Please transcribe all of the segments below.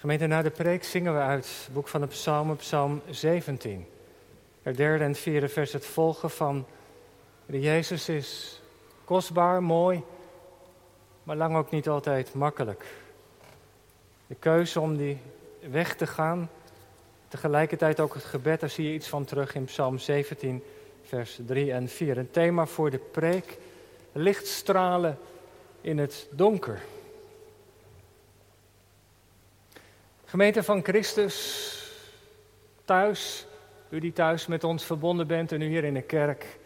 Gemeente, na de preek zingen we uit het boek van de Psalmen, Psalm 17. Het derde en vierde vers, het volgen van de Jezus is kostbaar, mooi, maar lang ook niet altijd makkelijk. De keuze om die weg te gaan, tegelijkertijd ook het gebed, daar zie je iets van terug in Psalm 17, vers 3 en 4. Een thema voor de preek, lichtstralen in het donker. Gemeente van Christus, thuis, u die thuis met ons verbonden bent en u hier in de kerk.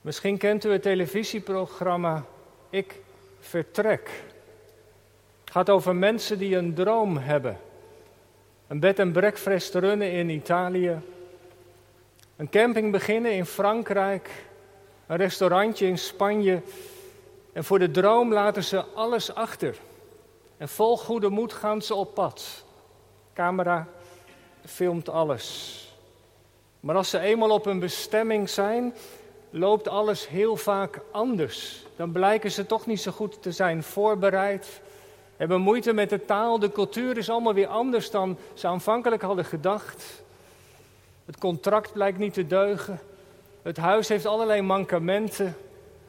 Misschien kent u het televisieprogramma Ik Vertrek. Het gaat over mensen die een droom hebben. Een bed en breakfast runnen in Italië. Een camping beginnen in Frankrijk. Een restaurantje in Spanje. En voor de droom laten ze alles achter. En vol goede moed gaan ze op pad. Camera filmt alles. Maar als ze eenmaal op een bestemming zijn, loopt alles heel vaak anders. Dan blijken ze toch niet zo goed te zijn voorbereid. Hebben moeite met de taal. De cultuur is allemaal weer anders dan ze aanvankelijk hadden gedacht. Het contract blijkt niet te deugen. Het huis heeft allerlei mankementen.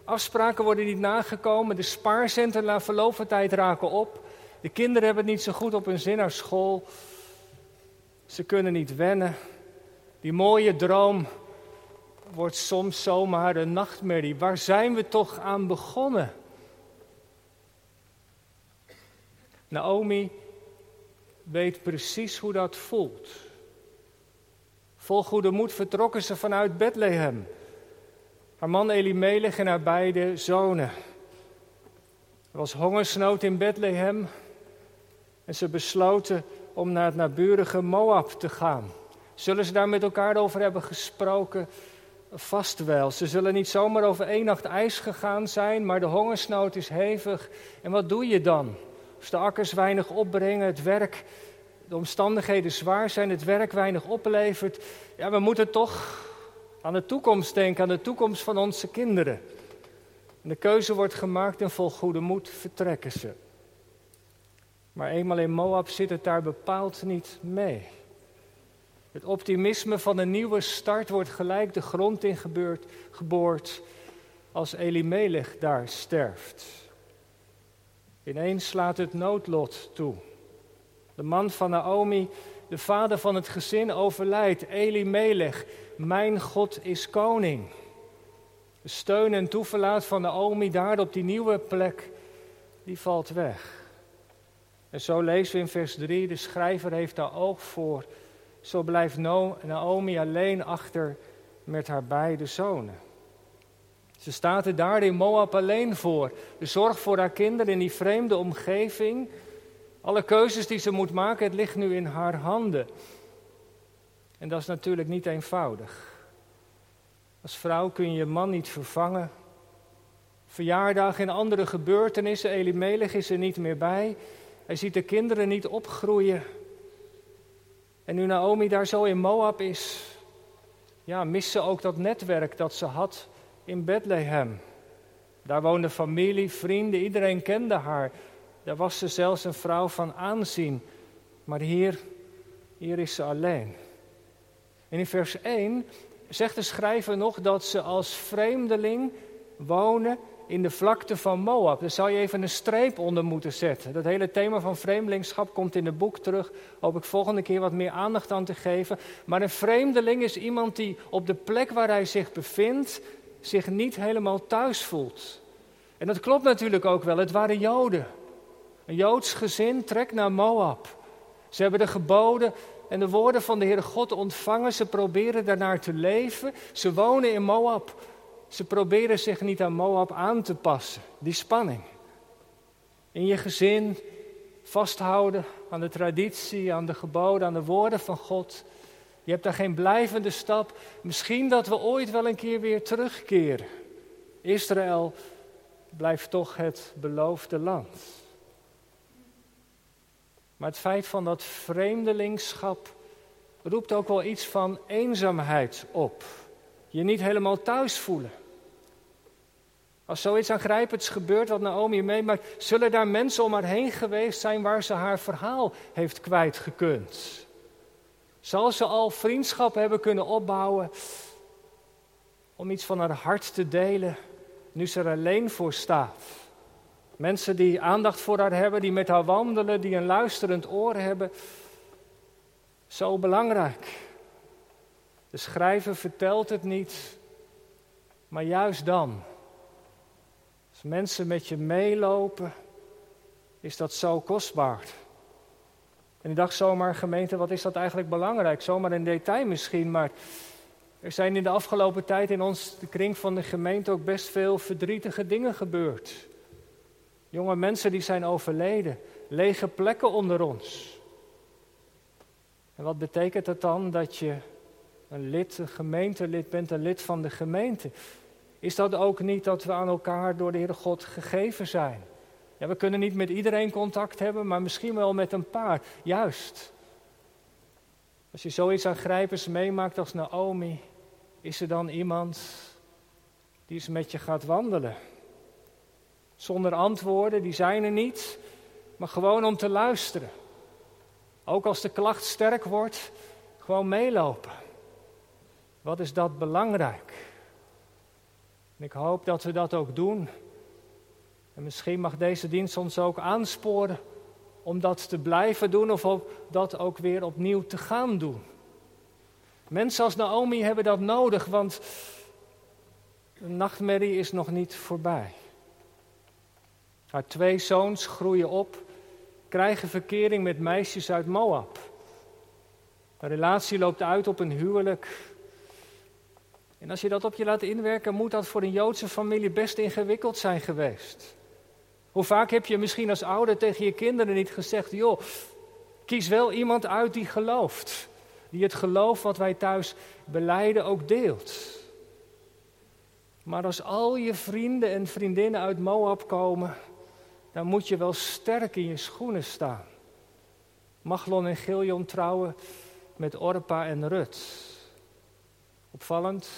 Afspraken worden niet nagekomen. De spaarcenten na verloop tijd raken op. De kinderen hebben het niet zo goed op hun zin naar school. Ze kunnen niet wennen. Die mooie droom wordt soms zomaar een nachtmerrie. Waar zijn we toch aan begonnen? Naomi weet precies hoe dat voelt. Vol goede moed vertrokken ze vanuit Bethlehem. Haar man Elimelech en haar beide zonen. Er was hongersnood in Bethlehem. En ze besloten om naar het naburige Moab te gaan. Zullen ze daar met elkaar over hebben gesproken? Vast wel. Ze zullen niet zomaar over één nacht ijs gegaan zijn, maar de hongersnood is hevig. En wat doe je dan? Als de akkers weinig opbrengen, het werk, de omstandigheden zwaar zijn, het werk weinig oplevert. Ja, we moeten toch aan de toekomst denken, aan de toekomst van onze kinderen. En de keuze wordt gemaakt en vol goede moed vertrekken ze. Maar eenmaal in Moab zit het daar bepaald niet mee. Het optimisme van een nieuwe start wordt gelijk de grond in geboord als Elimelech daar sterft. Ineens slaat het noodlot toe. De man van Naomi, de vader van het gezin, overlijdt. Elimelech, mijn God is koning. De steun en toeverlaat van Naomi daar op die nieuwe plek, die valt weg. En zo lezen we in vers 3, de schrijver heeft daar oog voor. Zo blijft Naomi alleen achter met haar beide zonen. Ze staat er daar in Moab alleen voor. De zorg voor haar kinderen in die vreemde omgeving. Alle keuzes die ze moet maken, het ligt nu in haar handen. En dat is natuurlijk niet eenvoudig. Als vrouw kun je je man niet vervangen. Verjaardag en andere gebeurtenissen, Elimelech is er niet meer bij. Hij ziet de kinderen niet opgroeien. En nu Naomi daar zo in Moab is, ja, mist ze ook dat netwerk dat ze had in Bethlehem. Daar woonde familie, vrienden, iedereen kende haar. Daar was ze zelfs een vrouw van aanzien. Maar hier, hier is ze alleen. En in vers 1 zegt de schrijver nog dat ze als vreemdeling wonen in de vlakte van Moab. Daar zou je even een streep onder moeten zetten. Dat hele thema van vreemdelingschap komt in het boek terug. Hoop ik volgende keer wat meer aandacht aan te geven. Maar een vreemdeling is iemand die op de plek waar hij zich bevindt zich niet helemaal thuis voelt. En dat klopt natuurlijk ook wel. Het waren Joden. Een Joods gezin trekt naar Moab. Ze hebben de geboden en de woorden van de Heere God ontvangen. Ze proberen daarnaar te leven. Ze wonen in Moab. Ze proberen zich niet aan Moab aan te passen. Die spanning. In je gezin vasthouden aan de traditie, aan de geboden, aan de woorden van God. Je hebt daar geen blijvende stap. Misschien dat we ooit wel een keer weer terugkeren. Israël blijft toch het beloofde land. Maar het feit van dat vreemdelingschap roept ook wel iets van eenzaamheid op. Je niet helemaal thuis voelen. Als zoiets aangrijpends gebeurt wat Naomi meemaakt, zullen daar mensen om haar heen geweest zijn waar ze haar verhaal heeft kwijtgekund. Zal ze al vriendschap hebben kunnen opbouwen om iets van haar hart te delen nu ze er alleen voor staat? Mensen die aandacht voor haar hebben, die met haar wandelen, die een luisterend oor hebben. Zo belangrijk. De schrijver vertelt het niet, maar juist dan. Als mensen met je meelopen, is dat zo kostbaar. En ik dacht zomaar, gemeente, wat is dat eigenlijk belangrijk? Zomaar in detail misschien, maar er zijn in de afgelopen tijd in ons, de kring van de gemeente, ook best veel verdrietige dingen gebeurd. Jonge mensen die zijn overleden, lege plekken onder ons. En wat betekent het dan dat je een lid, een gemeentelid bent, een lid van de gemeente? Is dat ook niet dat we aan elkaar door de Heere God gegeven zijn? Ja, we kunnen niet met iedereen contact hebben, maar misschien wel met een paar. Juist. Als je zoiets aangrijpends meemaakt als Naomi, is er dan iemand die eens met je gaat wandelen? Zonder antwoorden, die zijn er niet, maar gewoon om te luisteren. Ook als de klacht sterk wordt, gewoon meelopen. Wat is dat belangrijk? En ik hoop dat we dat ook doen. En misschien mag deze dienst ons ook aansporen om dat te blijven doen of ook dat ook weer opnieuw te gaan doen. Mensen als Naomi hebben dat nodig, want de nachtmerrie is nog niet voorbij. Haar twee zoons groeien op, krijgen verkering met meisjes uit Moab. De relatie loopt uit op een huwelijk en als je dat op je laat inwerken, moet dat voor een Joodse familie best ingewikkeld zijn geweest. Hoe vaak heb je misschien als ouder tegen je kinderen niet gezegd: joh, kies wel iemand uit die gelooft. Die het geloof wat wij thuis beleiden ook deelt. Maar als al je vrienden en vriendinnen uit Moab komen, dan moet je wel sterk in je schoenen staan. Machlon en Giljon trouwen met Orpa en Rut. Opvallend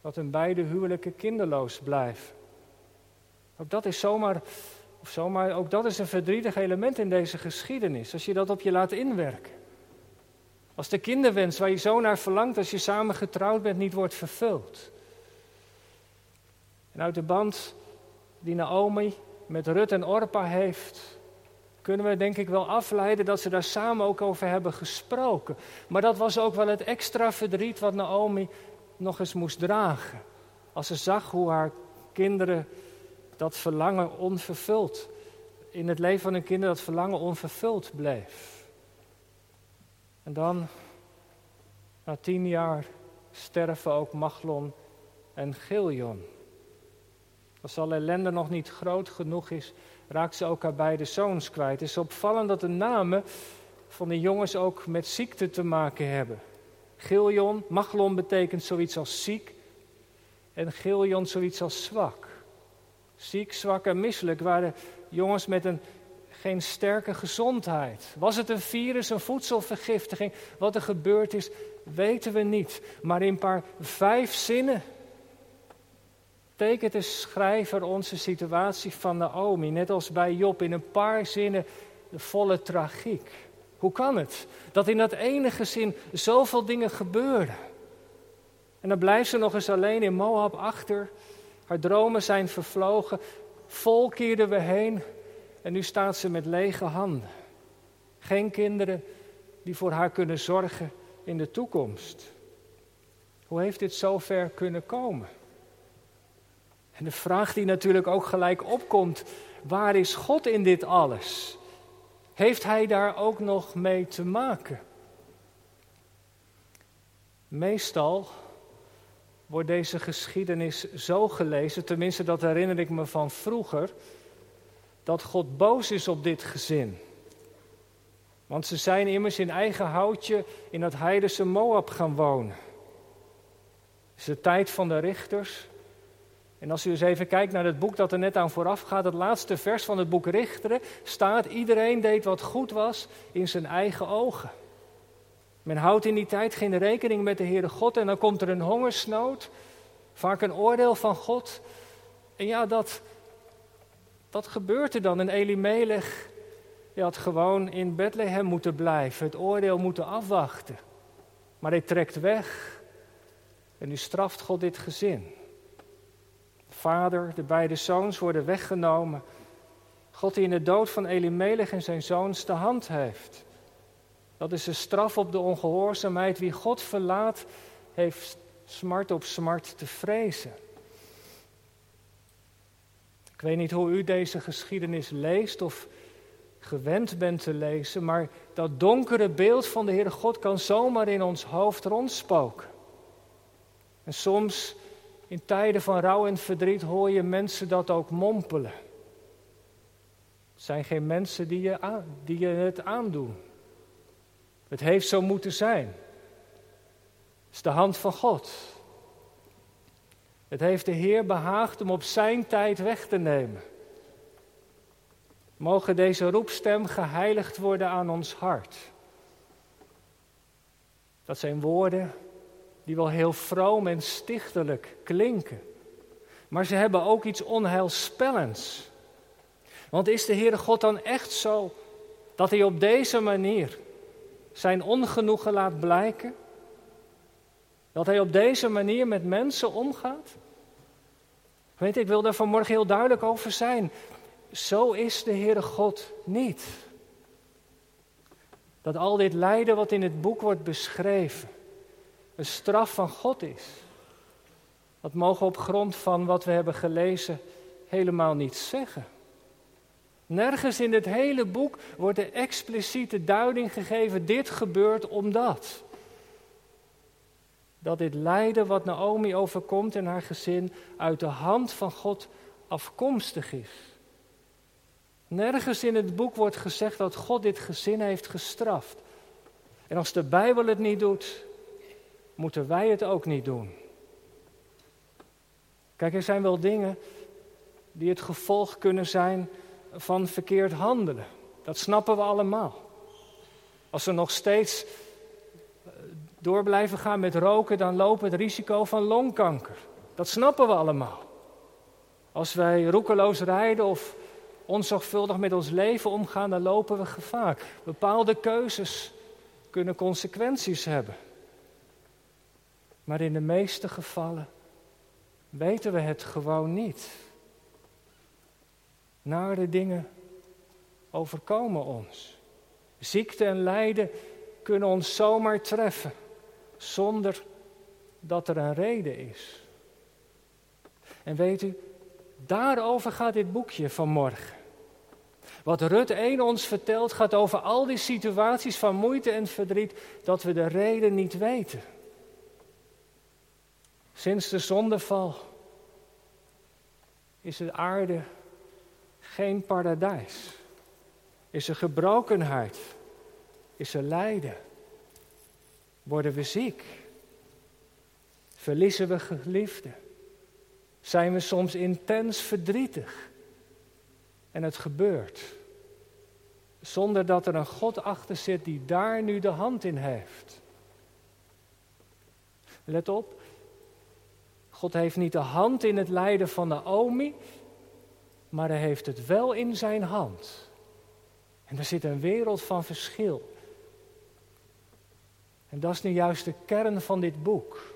dat hun beide huwelijken kinderloos blijven. Ook dat is zomaar, of zomaar, ook dat is een verdrietig element in deze geschiedenis, als je dat op je laat inwerken. Als de kinderwens waar je zo naar verlangt als je samen getrouwd bent niet wordt vervuld. En uit de band die Naomi met Rut en Orpa heeft, kunnen we denk ik wel afleiden dat ze daar samen ook over hebben gesproken. Maar dat was ook wel het extra verdriet wat Naomi nog eens moest dragen. Als ze zag hoe haar kinderen dat verlangen onvervuld, in het leven van hun kinderen dat verlangen onvervuld bleef. En dan, na tien jaar, sterven ook Machlon en Giljon. Als al ellende nog niet groot genoeg is, raakt ze ook haar beide zoons kwijt. Het is opvallend dat de namen van de jongens ook met ziekte te maken hebben. Giljon, Machlon betekent zoiets als ziek en Giljon zoiets als zwak. Ziek, zwak en misselijk waren jongens met een, geen sterke gezondheid. Was het een virus, een voedselvergiftiging? Wat er gebeurd is, weten we niet. Maar in een paar vijf zinnen tekent de schrijver onze situatie van Naomi, net als bij Job, in een paar zinnen de volle tragiek. Hoe kan het dat in dat ene gezin zoveel dingen gebeuren? En dan blijft ze nog eens alleen in Moab achter. Haar dromen zijn vervlogen. Vol keerden we heen. En nu staat ze met lege handen. Geen kinderen die voor haar kunnen zorgen in de toekomst. Hoe heeft dit zo ver kunnen komen? En de vraag die natuurlijk ook gelijk opkomt: waar is God in dit alles? Heeft hij daar ook nog mee te maken? Meestal wordt deze geschiedenis zo gelezen, tenminste dat herinner ik me van vroeger, dat God boos is op dit gezin. Want ze zijn immers in eigen houtje in dat heidense Moab gaan wonen. Het is de tijd van de richters. En als u eens even kijkt naar het boek dat er net aan vooraf gaat, het laatste vers van het boek Richteren, staat: iedereen deed wat goed was in zijn eigen ogen. Men houdt in die tijd geen rekening met de Heere God en dan komt er een hongersnood, vaak een oordeel van God. En ja, dat, dat gebeurt er dan. En Elimelech had gewoon in Bethlehem moeten blijven, het oordeel moeten afwachten. Maar hij trekt weg en nu straft God dit gezin. Vader, de beide zoons worden weggenomen. God die in de dood van Elimelech en zijn zoons de hand heeft. Dat is de straf op de ongehoorzaamheid. Wie God verlaat, heeft smart op smart te vrezen. Ik weet niet hoe u deze geschiedenis leest of gewend bent te lezen, maar dat donkere beeld van de Heere God kan zomaar in ons hoofd rondspoken. En soms in tijden van rouw en verdriet hoor je mensen dat ook mompelen. Het zijn geen mensen die je, die je het aandoen. Het heeft zo moeten zijn. Het is de hand van God. Het heeft de Heer behaagd om op zijn tijd weg te nemen. Mogen deze roepstem geheiligd worden aan ons hart. Dat zijn woorden die wel heel vroom en stichtelijk klinken. Maar ze hebben ook iets onheilspellends. Want is de Heere God dan echt zo dat Hij op deze manier zijn ongenoegen laat blijken? Dat Hij op deze manier met mensen omgaat? Weet ik wil daar vanmorgen heel duidelijk over zijn. Zo is de Heere God niet. Dat al dit lijden wat in het boek wordt beschreven, een straf van God is. Dat mogen op grond van wat we hebben gelezen helemaal niet zeggen. Nergens in het hele boek wordt de expliciete duiding gegeven, dit gebeurt omdat. Dat dit lijden wat Naomi overkomt en haar gezin uit de hand van God afkomstig is. Nergens in het boek wordt gezegd dat God dit gezin heeft gestraft. En als de Bijbel het niet doet, moeten wij het ook niet doen. Kijk, er zijn wel dingen die het gevolg kunnen zijn van verkeerd handelen. Dat snappen we allemaal. Als we nog steeds eh, door blijven gaan met roken, dan lopen het risico van longkanker. Dat snappen we allemaal. Als wij roekeloos rijden of onzorgvuldig met ons leven omgaan, dan lopen we gevaar. Bepaalde keuzes kunnen consequenties hebben. Maar in de meeste gevallen weten we het gewoon niet. Nare dingen overkomen ons. Ziekte en lijden kunnen ons zomaar treffen, zonder dat er een reden is. En weet u, Daarover gaat dit boekje vanmorgen. Wat Rut 1 ons vertelt gaat over al die situaties van moeite en verdriet dat we de reden niet weten. Sinds de zondeval is de aarde geen paradijs. Is er gebrokenheid? Is er lijden? Worden we ziek? Verliezen we geliefden? zijn we soms intens verdrietig. En het gebeurt. Zonder dat er een God achter zit die daar nu de hand in heeft. Let op, God heeft niet de hand in het lijden van Naomi, maar hij heeft het wel in zijn hand. En er zit een wereld van verschil. En dat is nu juist de kern van dit boek.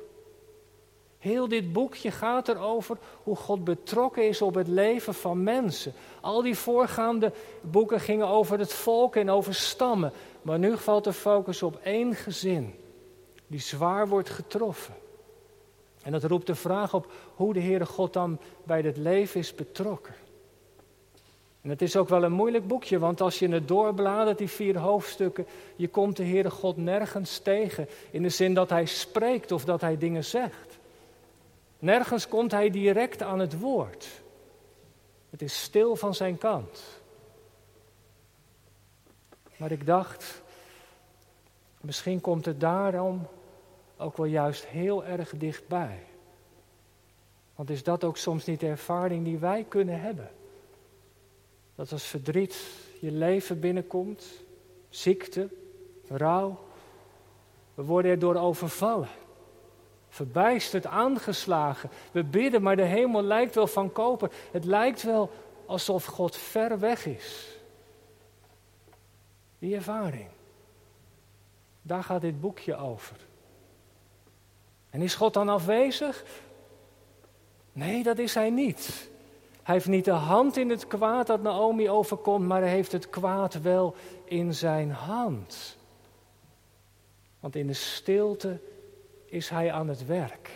Heel dit boekje gaat erover hoe God betrokken is op het leven van mensen. Al die voorgaande boeken gingen over het volk en over stammen. Maar nu valt de focus op één gezin die zwaar wordt getroffen. En dat roept de vraag op hoe de Heere God dan bij dit leven is betrokken. En het is ook wel een moeilijk boekje, want als je het doorbladert, die vier hoofdstukken, je komt de Heere God nergens tegen. In de zin dat Hij spreekt of dat Hij dingen zegt. Nergens komt hij direct aan het woord. Het is stil van zijn kant. Maar ik dacht, misschien komt het daarom ook wel juist heel erg dichtbij. Want is dat ook soms niet de ervaring die wij kunnen hebben? Dat als verdriet je leven binnenkomt, ziekte, rouw, we worden er door overvallen. Verbijsterd, aangeslagen. We bidden, maar de hemel lijkt wel van koper. Het lijkt wel alsof God ver weg is. Die ervaring. Daar gaat dit boekje over. En is God dan afwezig? Nee, dat is hij niet. Hij heeft niet de hand in het kwaad dat Naomi overkomt, maar hij heeft het kwaad wel in zijn hand. Want in de stilte is hij aan het werk.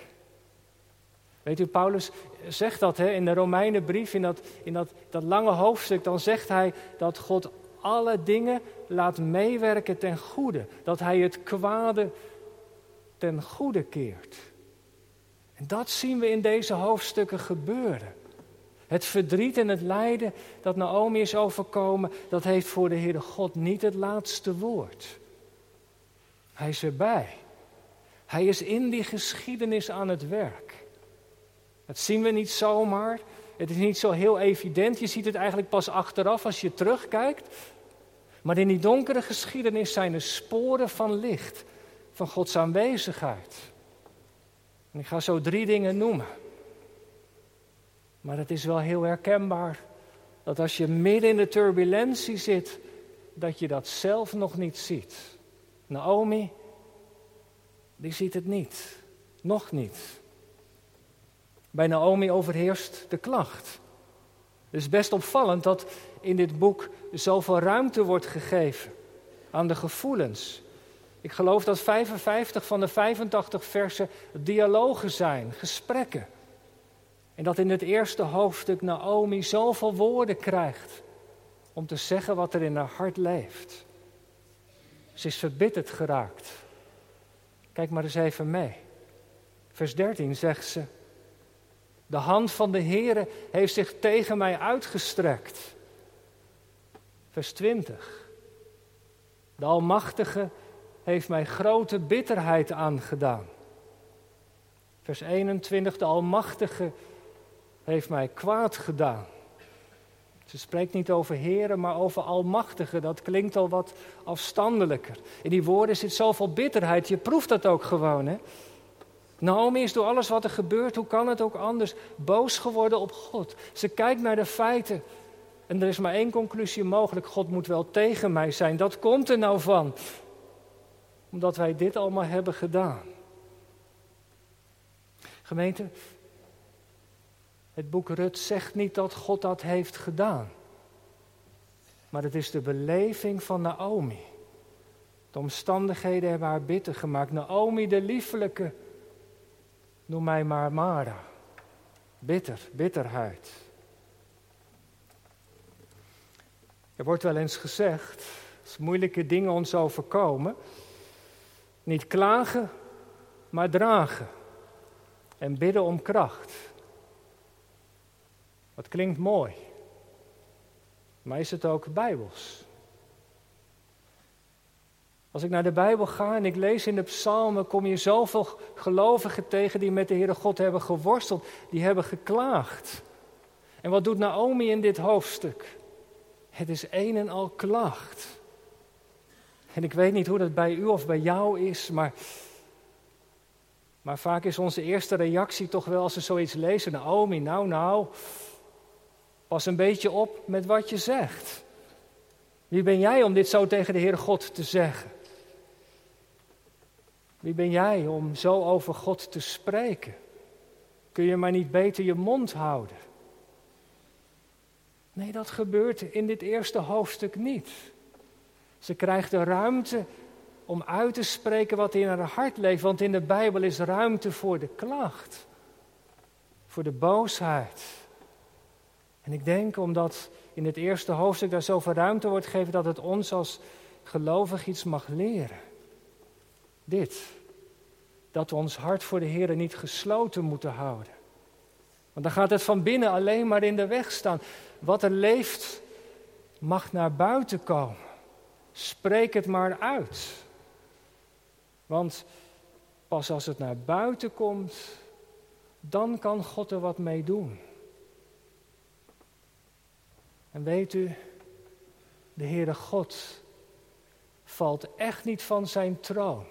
Weet u, Paulus zegt dat hè, in de Romeinenbrief, in, dat, in dat, dat lange hoofdstuk, dan zegt hij dat God alle dingen laat meewerken ten goede. Dat hij het kwade ten goede keert. En dat zien we in deze hoofdstukken gebeuren. Het verdriet en het lijden dat Naomi is overkomen, dat heeft voor de Heere God niet het laatste woord. Hij is erbij. Hij is in die geschiedenis aan het werk. Dat zien we niet zomaar. Het is niet zo heel evident. Je ziet het eigenlijk pas achteraf als je terugkijkt. Maar in die donkere geschiedenis zijn er sporen van licht, van Gods aanwezigheid. En ik ga zo drie dingen noemen. Maar het is wel heel herkenbaar dat als je midden in de turbulentie zit, dat je dat zelf nog niet ziet. Naomi, die ziet het niet. Nog niet. Bij Naomi overheerst de klacht. Het is best opvallend dat in dit boek zoveel ruimte wordt gegeven aan de gevoelens. Ik geloof dat 55 van de 85 versen dialogen zijn, gesprekken. En dat in het eerste hoofdstuk Naomi zoveel woorden krijgt om te zeggen wat er in haar hart leeft. Ze is verbitterd geraakt. Kijk maar eens even mee. Vers 13 zegt ze: De hand van de Heere heeft zich tegen mij uitgestrekt. Vers 20. De Almachtige heeft mij grote bitterheid aangedaan. Vers 21. De Almachtige heeft mij kwaad gedaan. Ze spreekt niet over heren, maar over almachtige. Dat klinkt al wat afstandelijker. In die woorden zit zoveel bitterheid. Je proeft dat ook gewoon, hè? Naomi is door alles wat er gebeurt, hoe kan het ook anders, boos geworden op God. Ze kijkt naar de feiten. En er is maar één conclusie mogelijk: God moet wel tegen mij zijn. Dat komt er nou van. Omdat wij dit allemaal hebben gedaan. Gemeente, het boek Rut zegt niet dat God dat heeft gedaan. Maar het is de beleving van Naomi. De omstandigheden hebben haar bitter gemaakt. Naomi, de liefelijke, noem mij maar Mara. Bitter, bitterheid. Er wordt wel eens gezegd, als moeilijke dingen ons overkomen, niet klagen, maar dragen. En bidden om kracht. Dat klinkt mooi. Maar is het ook bijbels? Als ik naar de Bijbel ga en ik lees in de psalmen, kom je zoveel gelovigen tegen die met de Heere God hebben geworsteld, die hebben geklaagd. En wat doet Naomi in dit hoofdstuk? Het is een en al klacht. En ik weet niet hoe dat bij u of bij jou is, maar, maar vaak is onze eerste reactie toch wel als we zoiets lezen, Naomi, nou nou, Pas een beetje op met wat je zegt. Wie ben jij om dit zo tegen de Heer God te zeggen? Wie ben jij om zo over God te spreken? Kun je maar niet beter je mond houden? Nee, dat gebeurt in dit eerste hoofdstuk niet. Ze krijgt de ruimte om uit te spreken wat in haar hart leeft, want in de Bijbel is ruimte voor de klacht, voor de boosheid, en ik denk omdat in het eerste hoofdstuk daar zoveel ruimte wordt gegeven dat het ons als gelovig iets mag leren. Dit, dat we ons hart voor de Heer niet gesloten moeten houden. Want dan gaat het van binnen alleen maar in de weg staan. Wat er leeft, mag naar buiten komen. Spreek het maar uit. Want pas als het naar buiten komt, dan kan God er wat mee doen. En weet u, de Heere God valt echt niet van zijn troon.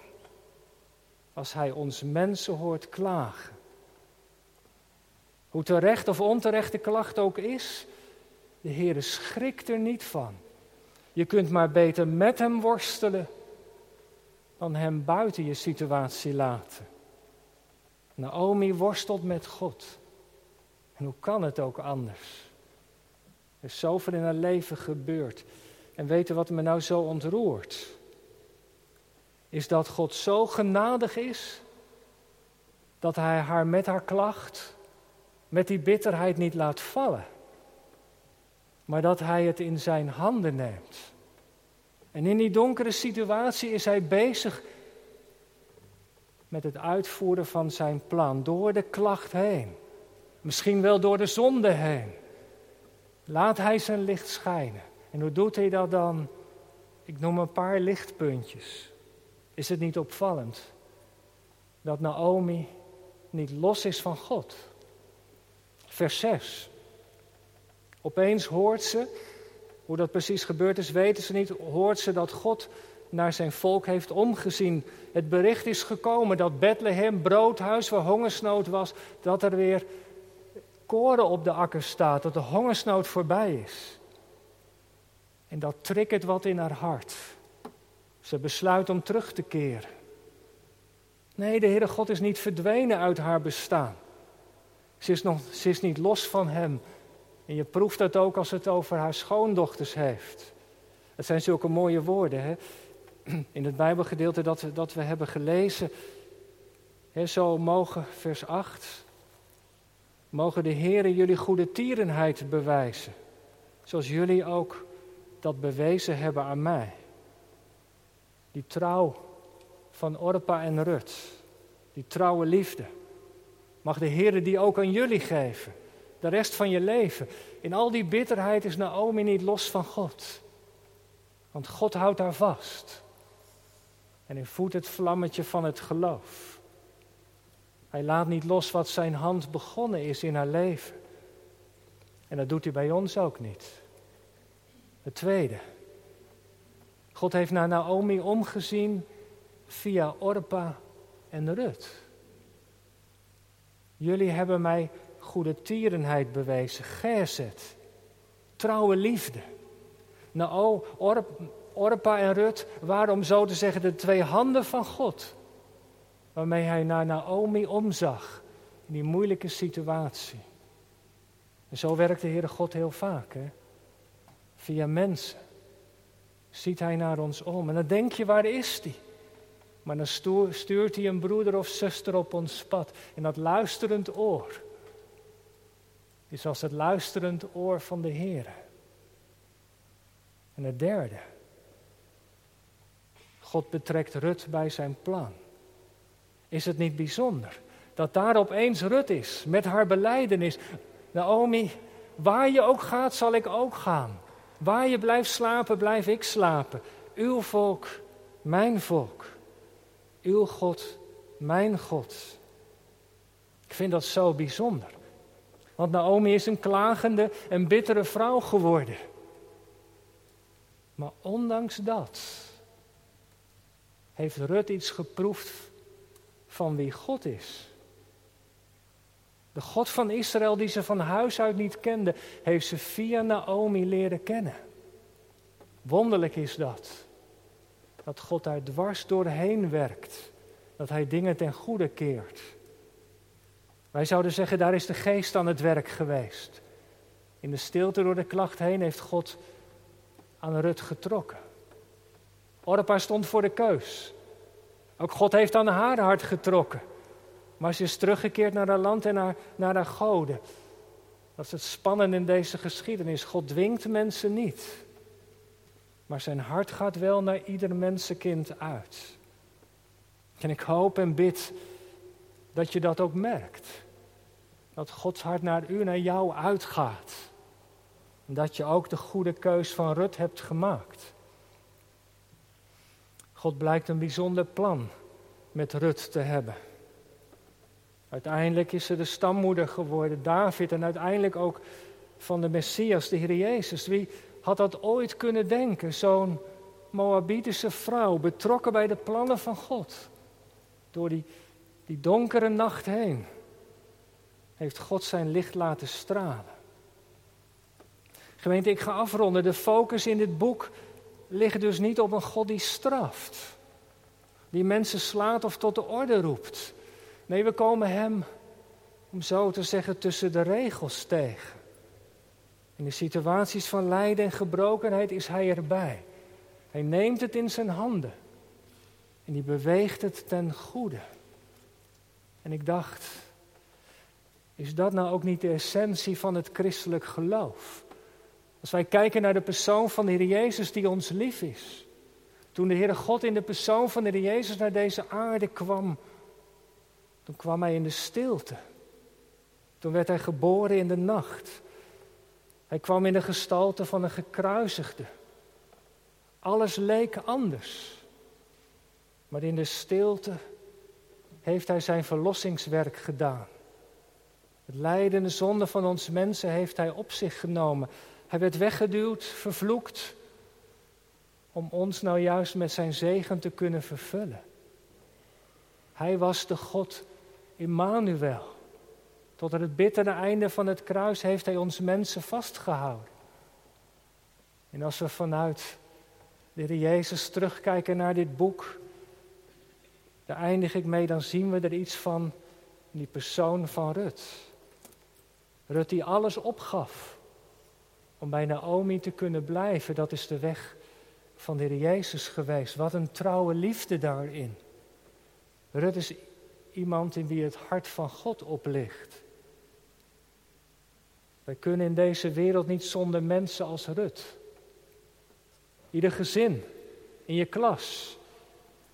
als hij ons mensen hoort klagen. Hoe terecht of onterecht de klacht ook is, de Heere schrikt er niet van. Je kunt maar beter met hem worstelen dan hem buiten je situatie laten. Naomi worstelt met God. En hoe kan het ook anders? Er is zoveel in haar leven gebeurd. En weten wat me nou zo ontroert? Is dat God zo genadig is dat hij haar met haar klacht, met die bitterheid niet laat vallen, maar dat hij het in zijn handen neemt. En in die donkere situatie is hij bezig met het uitvoeren van zijn plan, door de klacht heen, misschien wel door de zonde heen. Laat hij zijn licht schijnen. En hoe doet hij dat dan? Ik noem een paar lichtpuntjes. Is het niet opvallend dat Naomi niet los is van God? Vers 6. Opeens hoort ze, hoe dat precies gebeurd is, weten ze niet, hoort ze dat God naar zijn volk heeft omgezien. Het bericht is gekomen dat Bethlehem, broodhuis waar hongersnood was, dat er weer koren op de akker staat, dat de hongersnood voorbij is. En dat triggert wat in haar hart. Ze besluit om terug te keren. Nee, de Heere God is niet verdwenen uit haar bestaan. Ze is, nog, ze is niet los van Hem. En je proeft dat ook als het over haar schoondochters heeft. Het zijn zulke mooie woorden. Hè? In het Bijbelgedeelte dat, dat we hebben gelezen. Hè, zo mogen, vers 8. Mogen de Heere jullie goede tierenheid bewijzen. Zoals jullie ook dat bewezen hebben aan mij. Die trouw van Orpa en Rut. Die trouwe liefde. Mag de Heer die ook aan jullie geven. De rest van je leven. In al die bitterheid is Naomi niet los van God. Want God houdt haar vast. En hij voedt het vlammetje van het geloof. Hij laat niet los wat zijn hand begonnen is in haar leven. En dat doet hij bij ons ook niet. Het tweede. God heeft naar Naomi omgezien via Orpa en Rut. Jullie hebben mij goede tierenheid bewezen, gezet, trouwe liefde. Nou, Orpa en Rut waren om zo te zeggen de twee handen van God, waarmee hij naar Naomi omzag in die moeilijke situatie. En zo werkt de Heere God heel vaak, hè? via mensen. Ziet hij naar ons om en dan denk je, waar is die? Maar dan stuurt hij een broeder of zuster op ons pad. En dat luisterend oor is als het luisterend oor van de Heer. En het derde. God betrekt Rut bij zijn plan. Is het niet bijzonder dat daar opeens Rut is met haar beleidenis? Naomi, waar je ook gaat, zal ik ook gaan. Waar je blijft slapen, blijf ik slapen. Uw volk, mijn volk. Uw God, mijn God. Ik vind dat zo bijzonder. Want Naomi is een klagende en bittere vrouw geworden. Maar ondanks dat heeft Rut iets geproefd van wie God is. De God van Israël, die ze van huis uit niet kende, heeft ze via Naomi leren kennen. Wonderlijk is dat. Dat God daar dwars doorheen werkt. Dat Hij dingen ten goede keert. Wij zouden zeggen, daar is de geest aan het werk geweest. In de stilte door de klacht heen heeft God aan Rut getrokken. Orpa stond voor de keus. Ook God heeft aan haar hart getrokken. Maar ze is teruggekeerd naar haar land en naar, naar haar goden. Dat is het spannende in deze geschiedenis. God dwingt mensen niet. Maar zijn hart gaat wel naar ieder mensenkind uit. En ik hoop en bid dat je dat ook merkt. Dat Gods hart naar u, naar jou uitgaat. En dat je ook de goede keus van Rut hebt gemaakt. God blijkt een bijzonder plan met Rut te hebben. Uiteindelijk is ze de stammoeder geworden, David, en uiteindelijk ook van de Messias, de Heer Jezus. Wie had dat ooit kunnen denken? Zo'n Moabitische vrouw, betrokken bij de plannen van God. door die, die donkere nacht heen, heeft God zijn licht laten stralen. Gemeente, ik ga afronden. De focus in dit boek ligt dus niet op een God die straft, die mensen slaat of tot de orde roept. Nee, we komen Hem, om zo te zeggen, tussen de regels tegen. In de situaties van lijden en gebrokenheid is Hij erbij. Hij neemt het in zijn handen en die beweegt het ten goede. En ik dacht, is dat nou ook niet de essentie van het christelijk geloof? Als wij kijken naar de persoon van de Heer Jezus die ons lief is. Toen de Heere God in de persoon van de Heer Jezus naar deze aarde kwam, toen kwam Hij in de stilte. Toen werd Hij geboren in de nacht. Hij kwam in de gestalte van een gekruisigde. Alles leek anders. Maar in de stilte heeft Hij zijn verlossingswerk gedaan. Het lijden de zonde van ons mensen heeft Hij op zich genomen. Hij werd weggeduwd, vervloekt, om ons nou juist met zijn zegen te kunnen vervullen. Hij was de God Immanuel. Tot aan het bittere einde van het kruis heeft Hij ons mensen vastgehouden. En als we vanuit de Jezus terugkijken naar dit boek, daar eindig ik mee, dan zien we er iets van die persoon van Rut. Rut die alles opgaf om bij Naomi te kunnen blijven, dat is de weg van de Heer Jezus geweest. Wat een trouwe liefde daarin. Rut is iemand in wie het hart van God oplicht. Wij kunnen in deze wereld niet zonder mensen als Rut. Ieder gezin, in je klas,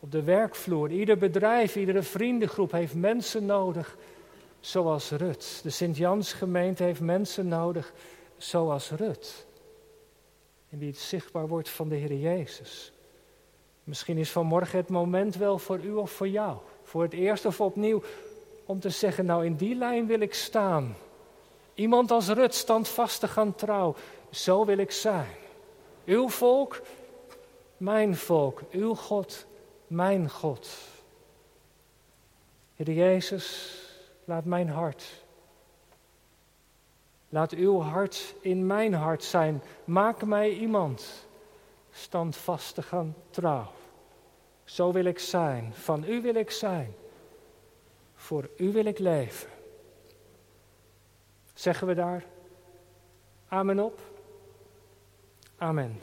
op de werkvloer, ieder bedrijf, iedere vriendengroep heeft mensen nodig zoals Rut. De Sint-Jans-gemeente heeft mensen nodig zoals Rut. En die het zichtbaar wordt van de Heer Jezus. Misschien is vanmorgen het moment wel voor u of voor jou. Voor het eerst of opnieuw om te zeggen, nou in die lijn wil ik staan. Iemand als Rut, standvastig aan trouw. Zo wil ik zijn. Uw volk, mijn volk. Uw God, mijn God. Heer Jezus, laat mijn hart Laat uw hart in mijn hart zijn. Maak mij iemand standvastig en trouw. Zo wil ik zijn. Van u wil ik zijn. Voor u wil ik leven. Zeggen we daar Amen op? Amen.